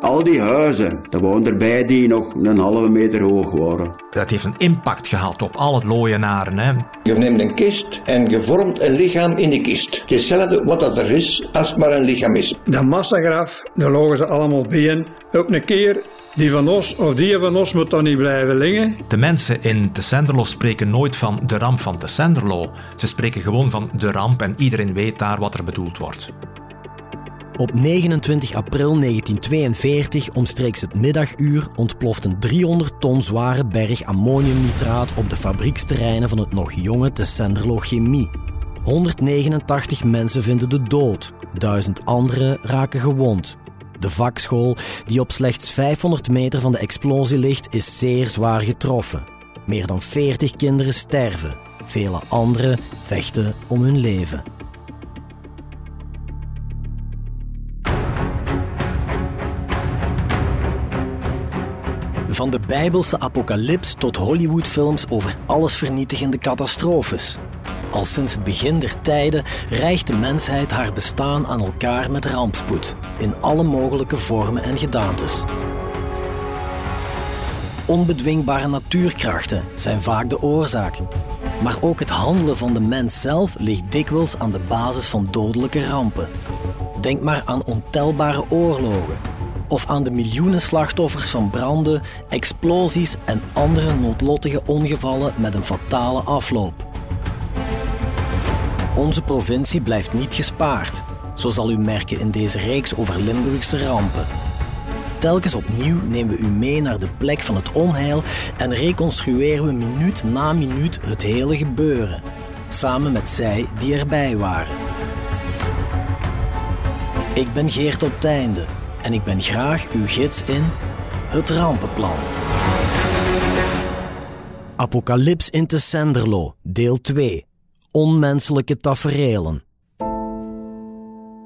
Al die huizen, er waren erbij die nog een halve meter hoog waren. Dat heeft een impact gehad op alle looienaren. Hè. Je neemt een kist en je vormt een lichaam in die kist. Hetzelfde wat dat er is, als het maar een lichaam is. Dat massagraf, daar logen ze allemaal bij. Op een keer, die van ons of die van ons moet dan niet blijven liggen. De mensen in Tessenderlo spreken nooit van de ramp van Tessenderlo. Ze spreken gewoon van de ramp en iedereen weet daar wat er bedoeld wordt. Op 29 april 1942, omstreeks het middaguur, ontploft een 300 ton zware berg ammoniumnitraat op de fabrieksterreinen van het nog jonge Tessenderlo Chemie. 189 mensen vinden de dood, duizend anderen raken gewond. De vakschool, die op slechts 500 meter van de explosie ligt, is zeer zwaar getroffen. Meer dan 40 kinderen sterven, vele anderen vechten om hun leven. Van de Bijbelse apocalyps tot Hollywoodfilms over allesvernietigende catastrofes. Al sinds het begin der tijden rijgt de mensheid haar bestaan aan elkaar met rampspoed, in alle mogelijke vormen en gedaantes. Onbedwingbare natuurkrachten zijn vaak de oorzaak. Maar ook het handelen van de mens zelf ligt dikwijls aan de basis van dodelijke rampen. Denk maar aan ontelbare oorlogen, of aan de miljoenen slachtoffers van branden, explosies en andere noodlottige ongevallen met een fatale afloop. Onze provincie blijft niet gespaard, zo zal u merken in deze reeks over Limburgse rampen. Telkens opnieuw nemen we u mee naar de plek van het onheil en reconstrueren we minuut na minuut het hele gebeuren, samen met zij die erbij waren. Ik ben Geert op Teinde en ik ben graag uw gids in het rampenplan. Apocalyps in Tessenderlo, deel 2. Onmenselijke taferelen.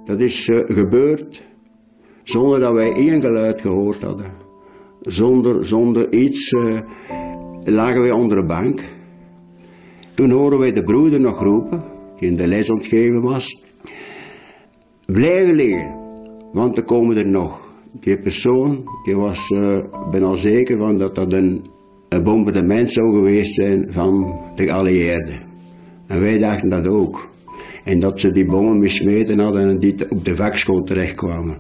Dat is uh, gebeurd zonder dat wij één geluid gehoord hadden. Zonder, zonder iets uh, lagen wij onder de bank. Toen horen wij de broeder nog roepen, die in de les ontgeven was. Blijven liggen, want er komen er nog. Die persoon, die was, uh, ben al zeker van dat dat een, een bombardement zou geweest zijn van de geallieerden. En wij dachten dat ook. En dat ze die bommen mismeten hadden en die op de vakschool terechtkwamen.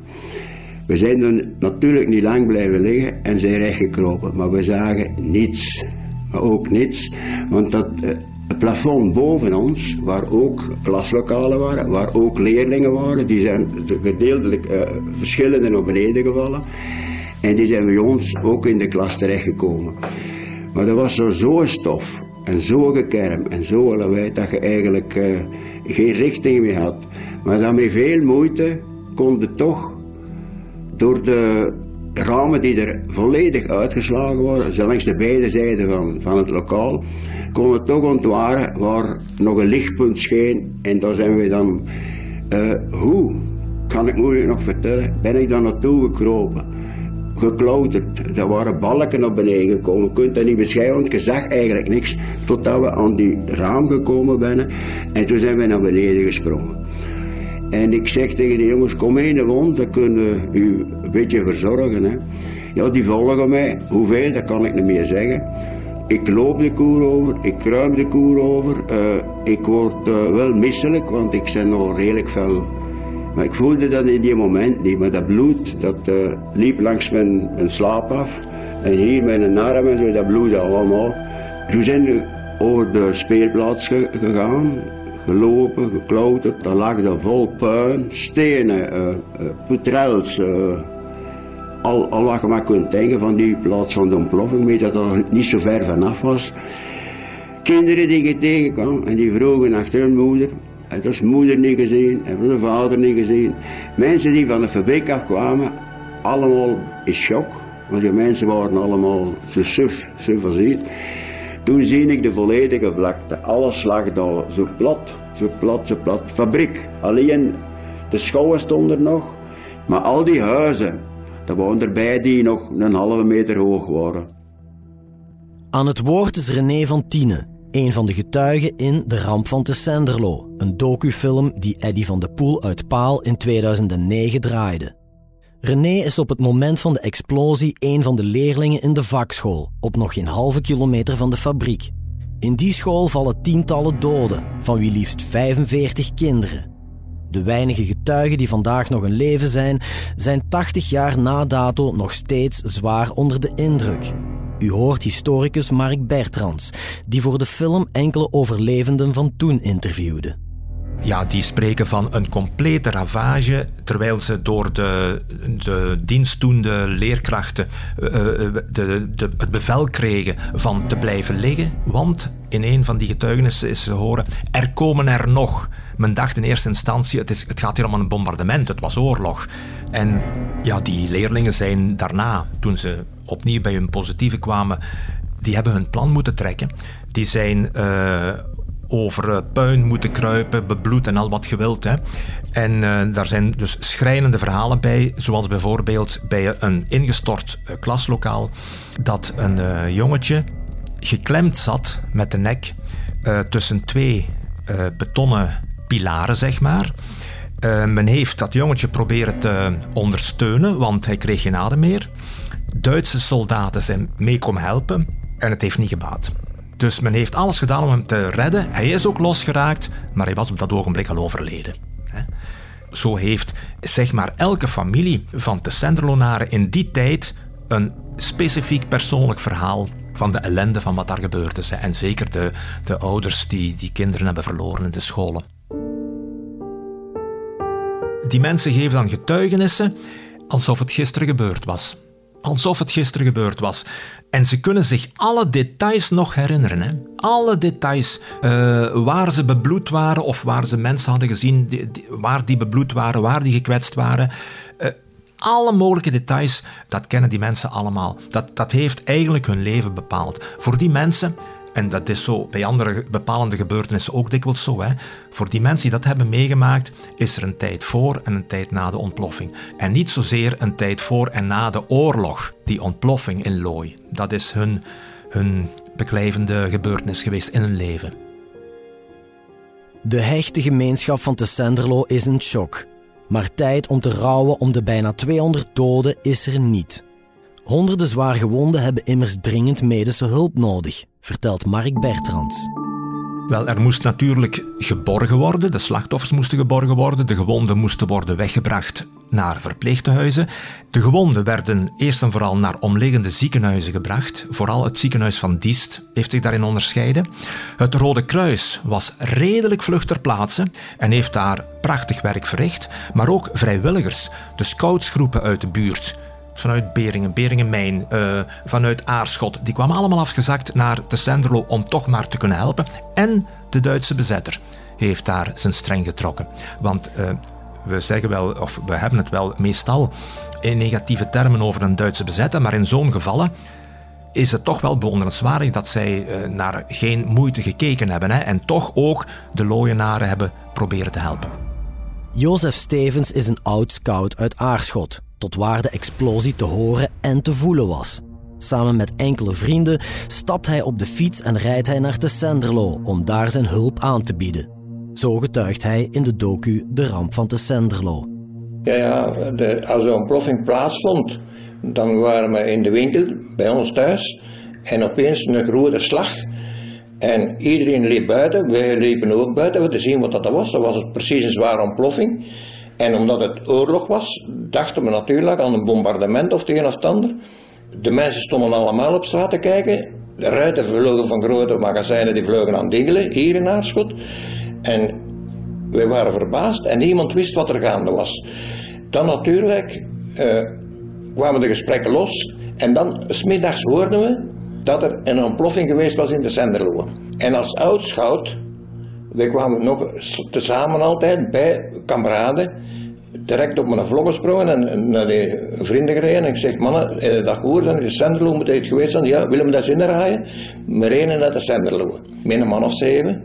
We zijn er natuurlijk niet lang blijven liggen en zijn rechtgekropen, maar we zagen niets. Maar ook niets, want dat, uh, het plafond boven ons, waar ook klaslokalen waren, waar ook leerlingen waren, die zijn gedeeltelijk uh, verschillende naar beneden gevallen. En die zijn bij ons ook in de klas terechtgekomen. Maar dat was zo'n stof en zo gekerm en zo lawaai dat je eigenlijk uh, geen richting meer had. Maar dan met veel moeite konden toch door de ramen die er volledig uitgeslagen waren, langs de beide zijden van, van het lokaal, konden we toch ontwaren waar nog een lichtpunt scheen. En daar zijn we dan, uh, hoe, kan ik moeilijk nog vertellen, ben ik daar naartoe gekropen. Geklauterd. Er waren balken naar beneden gekomen. Je kunt dat niet beschrijven, want je zag eigenlijk niks. Totdat we aan die raam gekomen zijn. En toen zijn we naar beneden gesprongen. En ik zeg tegen de jongens, kom heen wond, dan kunnen u een beetje verzorgen. Hè. Ja, die volgen mij. Hoeveel, dat kan ik niet meer zeggen. Ik loop de koer over, ik kruim de koer over. Uh, ik word uh, wel misselijk, want ik ben nog redelijk fel. Maar ik voelde dat in die moment niet. Maar dat bloed, dat uh, liep langs mijn, slaap af. En hier mijn arm en zo, dat bloedde allemaal. Toen zijn we over de speelplaats gegaan gelopen, geklauterd. Daar lag er vol puin, stenen, uh, uh, putrels. Uh, al, al wat je maar kunt denken van die plaats van de ontploffing, weet dat er niet zo ver vanaf was. Kinderen die je tegenkwam en die vroegen achter hun moeder. Het was moeder niet gezien, hebben de vader niet gezien. Mensen die van de fabriek afkwamen, allemaal in shock. Want die mensen waren allemaal zo suf, suf als toen zie ik de volledige vlakte. Alles lag daar zo plat, zo plat, zo plat. Fabriek. Alleen de schouwen stonden nog. Maar al die huizen, er waren erbij die nog een halve meter hoog waren. Aan het woord is René van Tiene, een van de getuigen in De Ramp van Tessenderlo, een docufilm die Eddy van de Poel uit Paal in 2009 draaide. René is op het moment van de explosie een van de leerlingen in de vakschool, op nog geen halve kilometer van de fabriek. In die school vallen tientallen doden, van wie liefst 45 kinderen. De weinige getuigen die vandaag nog in leven zijn, zijn 80 jaar na dato nog steeds zwaar onder de indruk. U hoort historicus Mark Bertrands, die voor de film enkele overlevenden van toen interviewde. Ja, die spreken van een complete ravage, terwijl ze door de, de dienstdoende leerkrachten uh, de, de, het bevel kregen van te blijven liggen. Want in een van die getuigenissen is te horen, er komen er nog. Men dacht in eerste instantie, het, is, het gaat hier om een bombardement, het was oorlog. En ja, die leerlingen zijn daarna, toen ze opnieuw bij hun positieve kwamen, die hebben hun plan moeten trekken. Die zijn over uh, puin moeten kruipen, bebloed en al wat gewild. Hè. En uh, daar zijn dus schrijnende verhalen bij, zoals bijvoorbeeld bij een ingestort klaslokaal, dat een jongetje geklemd zat met de nek tussen twee betonnen pilaren, zeg maar. Men heeft dat jongetje proberen te ondersteunen, want hij kreeg geen adem meer. Duitse soldaten zijn mee komen helpen en het heeft niet gebaat. Dus men heeft alles gedaan om hem te redden. Hij is ook losgeraakt, maar hij was op dat ogenblik al overleden. Zo heeft zeg maar elke familie van de Senderlonaren in die tijd een specifiek persoonlijk verhaal van de ellende van wat daar gebeurd is. En zeker de, de ouders die die kinderen hebben verloren in de scholen. Die mensen geven dan getuigenissen alsof het gisteren gebeurd was. Alsof het gisteren gebeurd was. En ze kunnen zich alle details nog herinneren. Hè? Alle details. Uh, waar ze bebloed waren of waar ze mensen hadden gezien waar die bebloed waren, waar die gekwetst waren. Uh, alle mogelijke details, dat kennen die mensen allemaal. Dat, dat heeft eigenlijk hun leven bepaald. Voor die mensen en dat is zo bij andere bepalende gebeurtenissen ook dikwijls zo. Hè. Voor die mensen die dat hebben meegemaakt, is er een tijd voor en een tijd na de ontploffing. En niet zozeer een tijd voor en na de oorlog, die ontploffing in Looi. Dat is hun, hun beklijvende gebeurtenis geweest in hun leven. De hechte gemeenschap van Tessenderlo is in shock. Maar tijd om te rouwen om de bijna 200 doden is er niet. Honderden zwaargewonden hebben immers dringend medische hulp nodig, vertelt Mark Bertrands. Wel, er moest natuurlijk geborgen worden. De slachtoffers moesten geborgen worden. De gewonden moesten worden weggebracht naar verpleegtehuizen. De gewonden werden eerst en vooral naar omliggende ziekenhuizen gebracht. Vooral het ziekenhuis van Diest heeft zich daarin onderscheiden. Het Rode Kruis was redelijk vlug ter plaatse en heeft daar prachtig werk verricht. Maar ook vrijwilligers, de scoutsgroepen uit de buurt vanuit Beringen, Beringenmijn, uh, vanuit Aarschot. Die kwamen allemaal afgezakt naar de Senderlo om toch maar te kunnen helpen. En de Duitse bezetter heeft daar zijn streng getrokken. Want uh, we zeggen wel, of we hebben het wel meestal in negatieve termen over een Duitse bezetter, maar in zo'n gevallen is het toch wel bewonderenswaardig dat zij uh, naar geen moeite gekeken hebben hè, en toch ook de looienaren hebben proberen te helpen. Jozef Stevens is een oud scout uit Aarschot tot waar de explosie te horen en te voelen was. Samen met enkele vrienden stapt hij op de fiets en rijdt hij naar Tessenderlo om daar zijn hulp aan te bieden. Zo getuigt hij in de docu De Ramp van Tessenderlo. Ja, ja de, als er een ontploffing plaatsvond, dan waren we in de winkel bij ons thuis en opeens een grote slag. En iedereen liep buiten, wij liepen ook buiten om te zien wat dat was. Dat was het precies een zware ontploffing. En omdat het oorlog was, dachten we natuurlijk aan een bombardement of het een of ander. De mensen stonden allemaal op straat te kijken. De ruiten vlogen van grote magazijnen, die vlogen aan Dingelen, hier in Aarschot. En wij waren verbaasd en niemand wist wat er gaande was. Dan natuurlijk uh, kwamen de gesprekken los. En dan, smiddags hoorden we dat er een ontploffing geweest was in de Zenderloe. En als oud-schout wij kwamen nog tezamen altijd bij kameraden, direct op mijn vlog gesprongen en naar de vrienden gereden. En ik zeg, mannen, dat gehoord en de Senderlo moet het geweest zijn. Ja, willen we dat zin rijden? We reden naar de Senderlo. Met een man of zeven,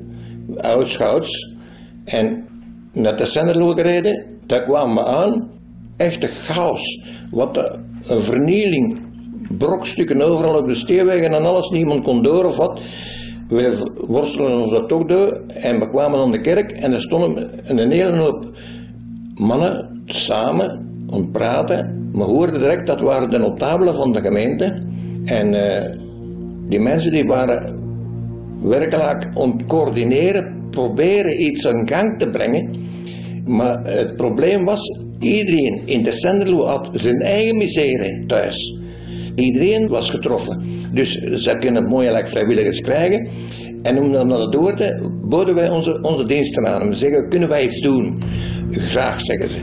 oud scouts. En naar de Senderlo gereden, daar kwamen we aan. Echte chaos. Wat een vernieling. Brokstukken overal op de steenwegen en alles. Niemand kon door of wat. We worstelen ons dat toch door en we kwamen aan de kerk en er stonden een hele hoop mannen samen ontpraten. We hoorden direct dat waren de notabelen van de gemeente. En uh, die mensen die waren werkelijk ontcoördineren, proberen iets in gang te brengen. Maar het probleem was, iedereen in de Senderlo had zijn eigen misère thuis. Iedereen was getroffen. Dus ze kunnen mooi vrijwilligers krijgen. En om dan dat door te, boden wij onze, onze diensten aan. We zeggen, kunnen wij iets doen? Graag, zeggen ze.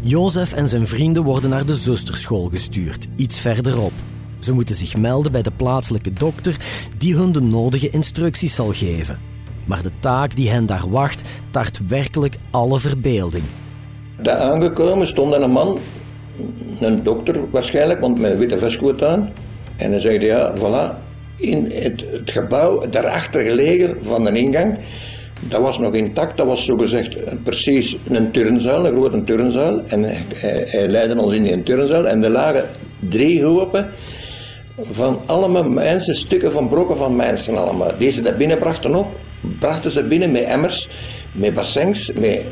Jozef en zijn vrienden worden naar de zusterschool gestuurd, iets verderop. Ze moeten zich melden bij de plaatselijke dokter die hun de nodige instructies zal geven. Maar de taak die hen daar wacht, tart werkelijk alle verbeelding. Daar aangekomen stond een man, een dokter waarschijnlijk, want met een witte vestkoot aan. En hij zei ja, voilà, in het, het gebouw daarachter gelegen van de ingang, dat was nog intact, dat was zogezegd precies een turnzaal, een grote turnzaal. En hij, leidde ons in die turnzaal en er lagen drie hopen van allemaal mensen, stukken van brokken van mensen allemaal. Deze daar binnen brachten nog, brachten ze binnen met emmers, met bassins, met,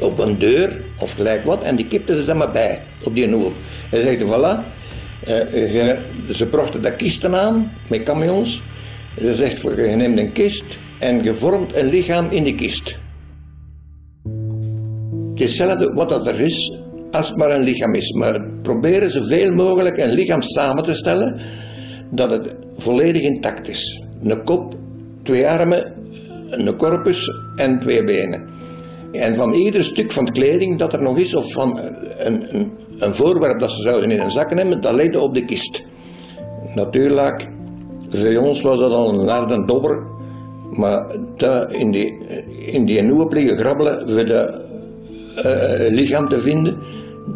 op een deur of gelijk wat. En die kipten ze dan maar bij, op die hoop. Hij zegt, voilà, uh, ze brachten daar kisten aan, met camions. Ze zegt, je neemt een kist en je vormt een lichaam in die kist. Hetzelfde wat dat er is, als het maar een lichaam is. Maar proberen zoveel mogelijk een lichaam samen te stellen dat het volledig intact is. Een kop, twee armen, een corpus en twee benen. En van ieder stuk van kleding dat er nog is, of van een, een, een voorwerp dat ze zouden in een zak nemen, dat legde op de kist. Natuurlijk, voor ons was dat al een harde dobber, maar in die, in die nieuwe liggen grabbelen voor de uh, lichaam te vinden,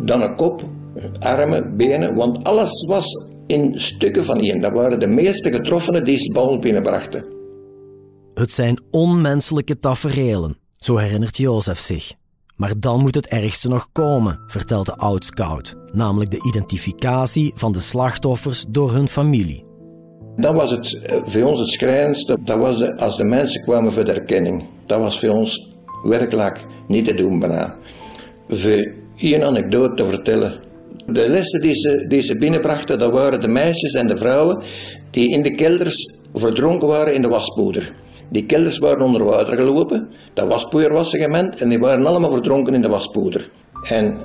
dan een kop, armen, benen, want alles was in stukken van één. Dat waren de meeste getroffenen die ze bij binnenbrachten. Het zijn onmenselijke taferelen, zo herinnert Jozef zich. Maar dan moet het ergste nog komen, vertelt de oud-scout, namelijk de identificatie van de slachtoffers door hun familie. Dat was het, eh, voor ons het schrijnendste. Dat was als de mensen kwamen voor de erkenning. Dat was voor ons werkelijk niet te doen bijna. Voor een anekdote te vertellen. De lessen die ze, binnenbrachten, dat waren de meisjes en de vrouwen die in de kelders verdronken waren in de waspoeder. Die kelders waren onder water gelopen, dat waspoeder was segment en die waren allemaal verdronken in de waspoeder. En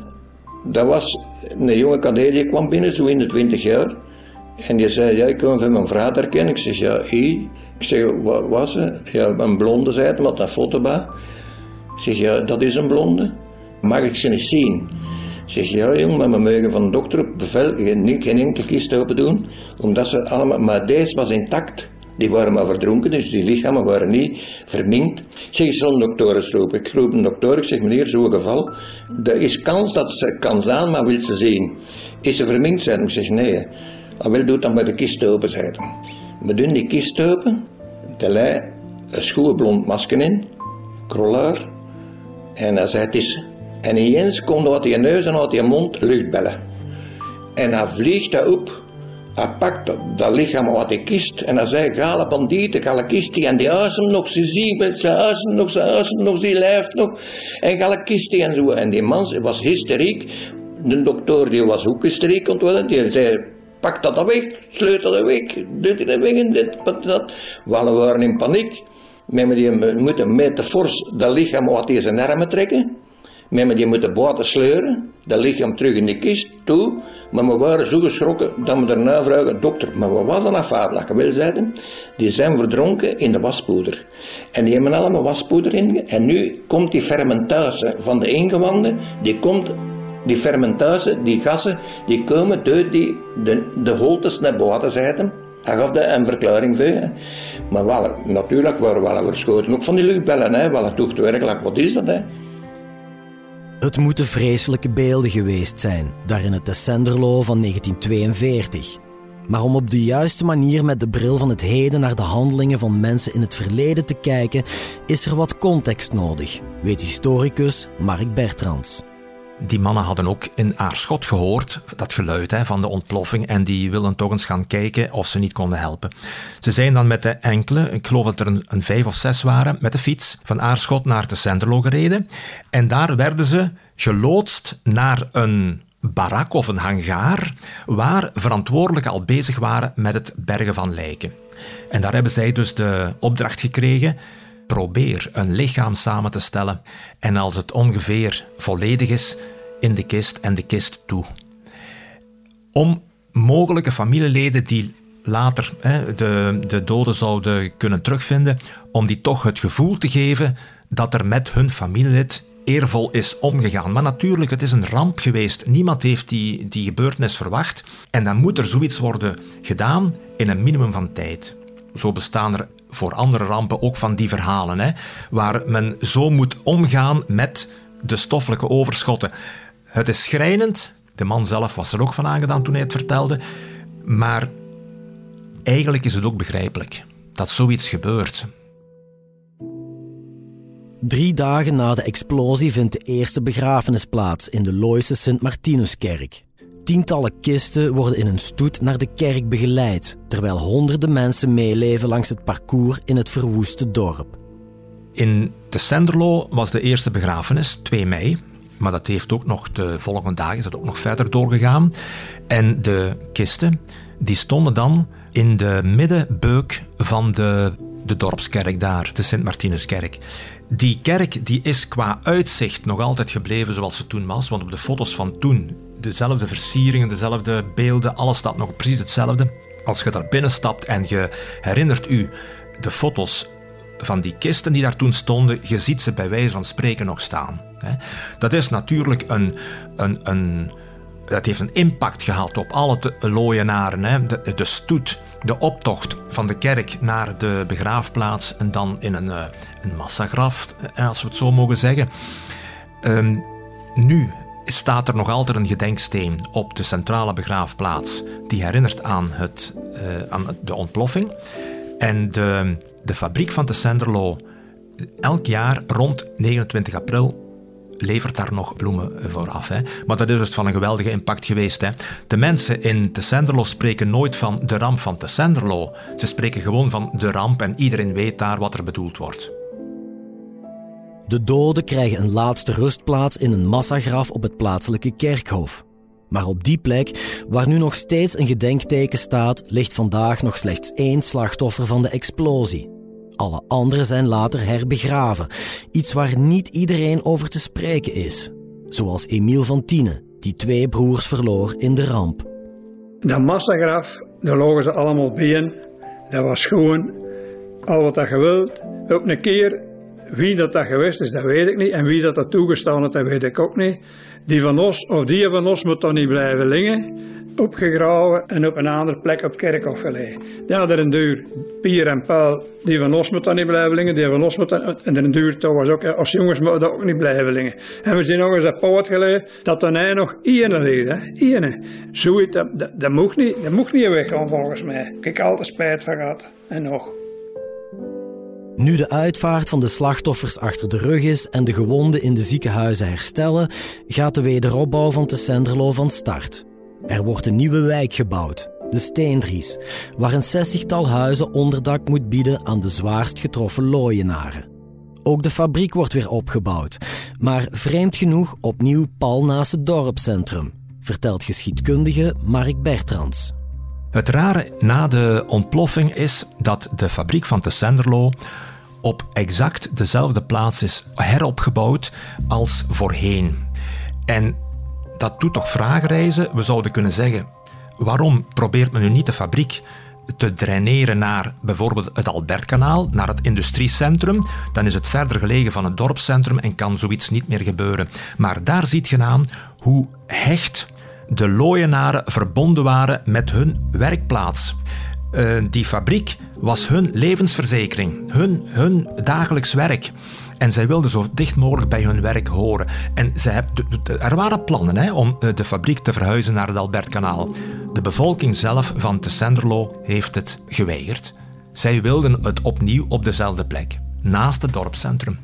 dat was een jonge kadee die kwam binnen, zo in de twintig jaar. En die zei, ja, ik kom van mijn vrouw herkennen. Ik zeg, ja, ik zeg, wat was ze? Ja, een blonde, zei het, met een foto bij. Ik zeg, ja, dat is een blonde. Mag ik ze eens zien? Zeg, ja jong, maar we mogen van de dokter op bevel geen, geen enkele kist open doen. Omdat ze allemaal, maar deze was intact. Die waren maar verdronken, dus die lichamen waren niet verminkt. Zeg, zo'n dokter. Ik roep een dokter, ik zeg, meneer, zo'n geval. Er is kans dat ze kan zijn, maar wil ze zien. Is ze verminkt zijn? Ik zeg, nee. Hij wil doet dan bij de kist open, zei We doen die kist open. De lei, een schoen blond masker in. Krollaar. En hij zei, het is en ineens komt uit je neus en uit je mond luchtbellen. En hij vliegt dat op. Hij pakt dat, lichaam uit de kist en hij zei, gale bandieten, gale kistie. En die asem nog, ze zien met zijn asem nog, zijn asem nog, die lijft nog. En gale kistie en zo. En die man was hysteriek. De dokter die was ook hysteriek ontworden. Die zei, pak dat weg, sleutel dat weg, doet dat weg en dit, dat. We waren in paniek. Maar met de fors dat lichaam uit deze armen trekken. Maar die moeten buiten sleuren, dat lichaam terug in de kist toe. Maar we waren zo geschrokken dat we daarna vragen, dokter, maar wat dan afvaarlijk? Wel zeiden, die zijn verdronken in de waspoeder. En die hebben allemaal waspoeder in. En nu komt die fermentatie van de ingewanden, die komt die fermentatie, die gassen, die komen door die, de, de holtes naar buiten zetten. Hij gaf daar een verklaring voor. Maar wel, natuurlijk waren we wel verschoten. Ook van die luchtbellen, hè. Wel, het werkelijk, wat is dat, hè? Het moeten vreselijke beelden geweest zijn, daar in het Descenderlo van 1942. Maar om op de juiste manier met de bril van het heden naar de handelingen van mensen in het verleden te kijken, is er wat context nodig, weet historicus Mark Bertrands. Die mannen hadden ook in Aarschot gehoord, dat geluid hè, van de ontploffing, en die wilden toch eens gaan kijken of ze niet konden helpen. Ze zijn dan met de enkele, ik geloof dat er een, vijf of zes waren, met de fiets van Aarschot naar de Senderlo gereden. En daar werden ze geloodst naar een barak of een hangaar waar verantwoordelijken al bezig waren met het bergen van lijken. En daar hebben zij dus de opdracht gekregen: probeer een lichaam samen te stellen en als het ongeveer volledig is, in de kist en de kist toe. Om mogelijke familieleden die later hè, de, de doden zouden kunnen terugvinden, om die toch het gevoel te geven dat er met hun familielid eervol is omgegaan. Maar natuurlijk, het is een ramp geweest. Niemand heeft die, die gebeurtenis verwacht. En dan moet er zoiets worden gedaan in een minimum van tijd. Zo bestaan er voor andere rampen ook van die verhalen, hè, waar men zo moet omgaan met de stoffelijke overschotten. Het is schrijnend. De man zelf was er ook van aangedaan toen hij het vertelde. Maar eigenlijk is het ook begrijpelijk dat zoiets gebeurt. Drie dagen na de explosie vindt de eerste begrafenis plaats in de Looise Sint-Martinuskerk. Tientallen kisten worden in een stoet naar de kerk begeleid, terwijl honderden mensen meeleven langs het parcours in het verwoeste dorp. In Tessenderlo was de eerste begrafenis, 2 mei. Maar dat heeft ook nog de volgende dagen is ook nog verder doorgegaan. En de kisten die stonden dan in de middenbeuk van de, de dorpskerk daar, de Sint-Martinuskerk. Die kerk die is qua uitzicht nog altijd gebleven zoals ze toen was. Want op de foto's van toen, dezelfde versieringen, dezelfde beelden, alles staat nog precies hetzelfde. Als je daar binnenstapt en je herinnert u de foto's van die kisten die daar toen stonden, je ziet ze bij wijze van spreken nog staan. Dat is natuurlijk een, een, een dat heeft een impact gehad op alle looienaren. De, de stoet, de optocht van de kerk naar de begraafplaats en dan in een, eh, een massagraf, als we het zo mogen zeggen. Um, nu staat er nog altijd een gedenksteen op de centrale begraafplaats die herinnert aan, het, uh, aan de ontploffing. En de, de fabriek van de Senderlo elk jaar rond 29 april levert daar nog bloemen voor af. Hè. Maar dat is dus van een geweldige impact geweest. Hè. De mensen in Tessenderlo spreken nooit van de ramp van Tessenderlo. Ze spreken gewoon van de ramp en iedereen weet daar wat er bedoeld wordt. De doden krijgen een laatste rustplaats in een massagraf op het plaatselijke kerkhof. Maar op die plek, waar nu nog steeds een gedenkteken staat, ligt vandaag nog slechts één slachtoffer van de explosie. Alle anderen zijn later herbegraven, iets waar niet iedereen over te spreken is. Zoals Emiel van Tiene, die twee broers verloor in de ramp. Dat massagraf, daar logen ze allemaal binnen. Dat was gewoon al wat dat je wilt. Op een keer, wie dat, dat geweest is, dat weet ik niet. En wie dat dat toegestaan heeft, dat weet ik ook niet. Die van ons, of die van ons, moet dan niet blijven liggen opgegraven en op een andere plek op kerkhof gelegd. Die hadden een duur. Pier en Paul, die van ons moeten dan niet blijven liggen, die van ons moeten en een duur was ook, als jongens moeten ook niet blijven liggen. En we zijn nog eens een poot geleerd dat er hij nog één ligt, hè. Ene. Zoiets, dat, dat, dat mocht niet, dat mocht niet volgens mij. Ik heb altijd spijt van gehad. En nog. Nu de uitvaart van de slachtoffers achter de rug is en de gewonden in de ziekenhuizen herstellen, gaat de wederopbouw van Tessenderlo van start. Er wordt een nieuwe wijk gebouwd, de Steendries, waar een zestigtal huizen onderdak moet bieden aan de zwaarst getroffen looienaren. Ook de fabriek wordt weer opgebouwd, maar vreemd genoeg opnieuw pal naast het dorpscentrum, vertelt geschiedkundige Mark Bertrands. Het rare na de ontploffing is dat de fabriek van Tessenderlo op exact dezelfde plaats is heropgebouwd als voorheen. En dat doet toch vragen reizen. We zouden kunnen zeggen, waarom probeert men nu niet de fabriek te draineren naar bijvoorbeeld het Albertkanaal, naar het industriecentrum, dan is het verder gelegen van het dorpscentrum en kan zoiets niet meer gebeuren. Maar daar ziet je aan hoe hecht de looienaren verbonden waren met hun werkplaats. Uh, die fabriek was hun levensverzekering, hun, hun dagelijks werk. En zij wilden zo dicht mogelijk bij hun werk horen. En hebben, er waren plannen hè, om eh, de fabriek te verhuizen naar het Albertkanaal. De bevolking zelf van Tessenderlo heeft het geweigerd. Zij wilden het opnieuw op dezelfde plek, naast het dorpscentrum.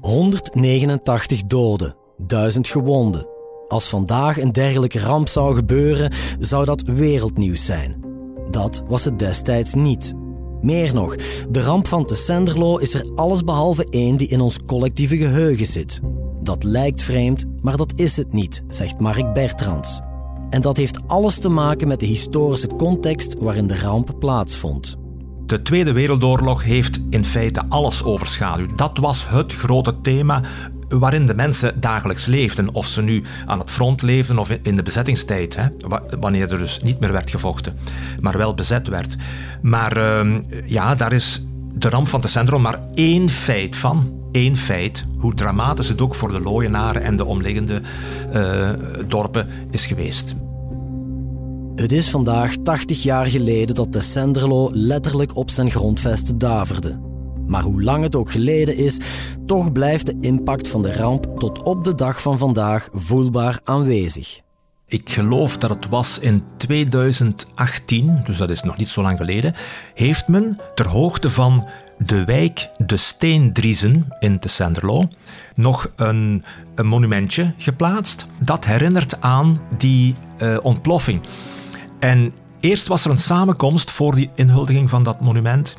189 doden, 1000 gewonden. Als vandaag een dergelijke ramp zou gebeuren, zou dat wereldnieuws zijn. Dat was het destijds niet. Meer nog, de ramp van Tessenderlo is er allesbehalve één die in ons collectieve geheugen zit. Dat lijkt vreemd, maar dat is het niet, zegt Mark Bertrands. En dat heeft alles te maken met de historische context waarin de ramp plaatsvond. De Tweede Wereldoorlog heeft in feite alles overschaduwd. Dat was het grote thema waarin de mensen dagelijks leefden. Of ze nu aan het front leefden of in de bezettingstijd. Hè, wanneer er dus niet meer werd gevochten, maar wel bezet werd. Maar uh, ja, daar is de ramp van Centrum maar één feit van. Eén feit, hoe dramatisch het ook voor de Looienaren en de omliggende uh, dorpen is geweest. Het is vandaag 80 jaar geleden dat de letterlijk op zijn grondvesten daverde. Maar hoe lang het ook geleden is, toch blijft de impact van de ramp tot op de dag van vandaag voelbaar aanwezig. Ik geloof dat het was in 2018, dus dat is nog niet zo lang geleden, heeft men ter hoogte van de wijk De Steendriezen in Tessenderlo nog een, een, monumentje geplaatst dat herinnert aan die uh, ontploffing. En eerst was er een samenkomst voor die inhuldiging van dat monument.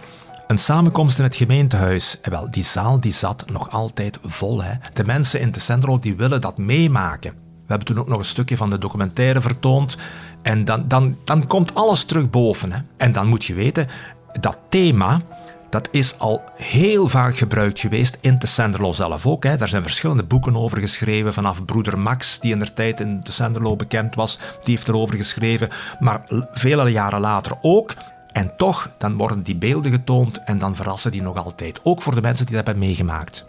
Een samenkomst in het gemeentehuis. En wel, die zaal die zat nog altijd vol. Hè. De mensen in Tessenderlo die willen dat meemaken. We hebben toen ook nog een stukje van de documentaire vertoond. En dan, dan, dan komt alles terug boven. Hè. En dan moet je weten, dat thema, dat is al heel vaak gebruikt geweest in Tessenderlo zelf ook. Hè. Daar zijn verschillende boeken over geschreven. Vanaf broeder Max, die in der tijd in Tessenderlo bekend was, die heeft erover geschreven. Maar vele jaren later ook. En toch, dan worden die beelden getoond en dan verrassen die nog altijd. Ook voor de mensen die dat hebben meegemaakt.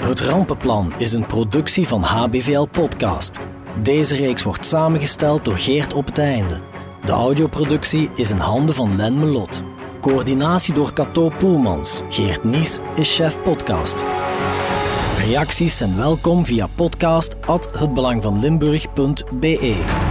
Het Rampenplan is een productie van HBVL Podcast. Deze reeks wordt samengesteld door Geert op het einde. De audioproductie is in handen van Len Melot. Coördinatie door Cato Poelmans. Geert Nies is chef podcast. Reacties zijn welkom via podcast@hetbelangvanlimburg.be.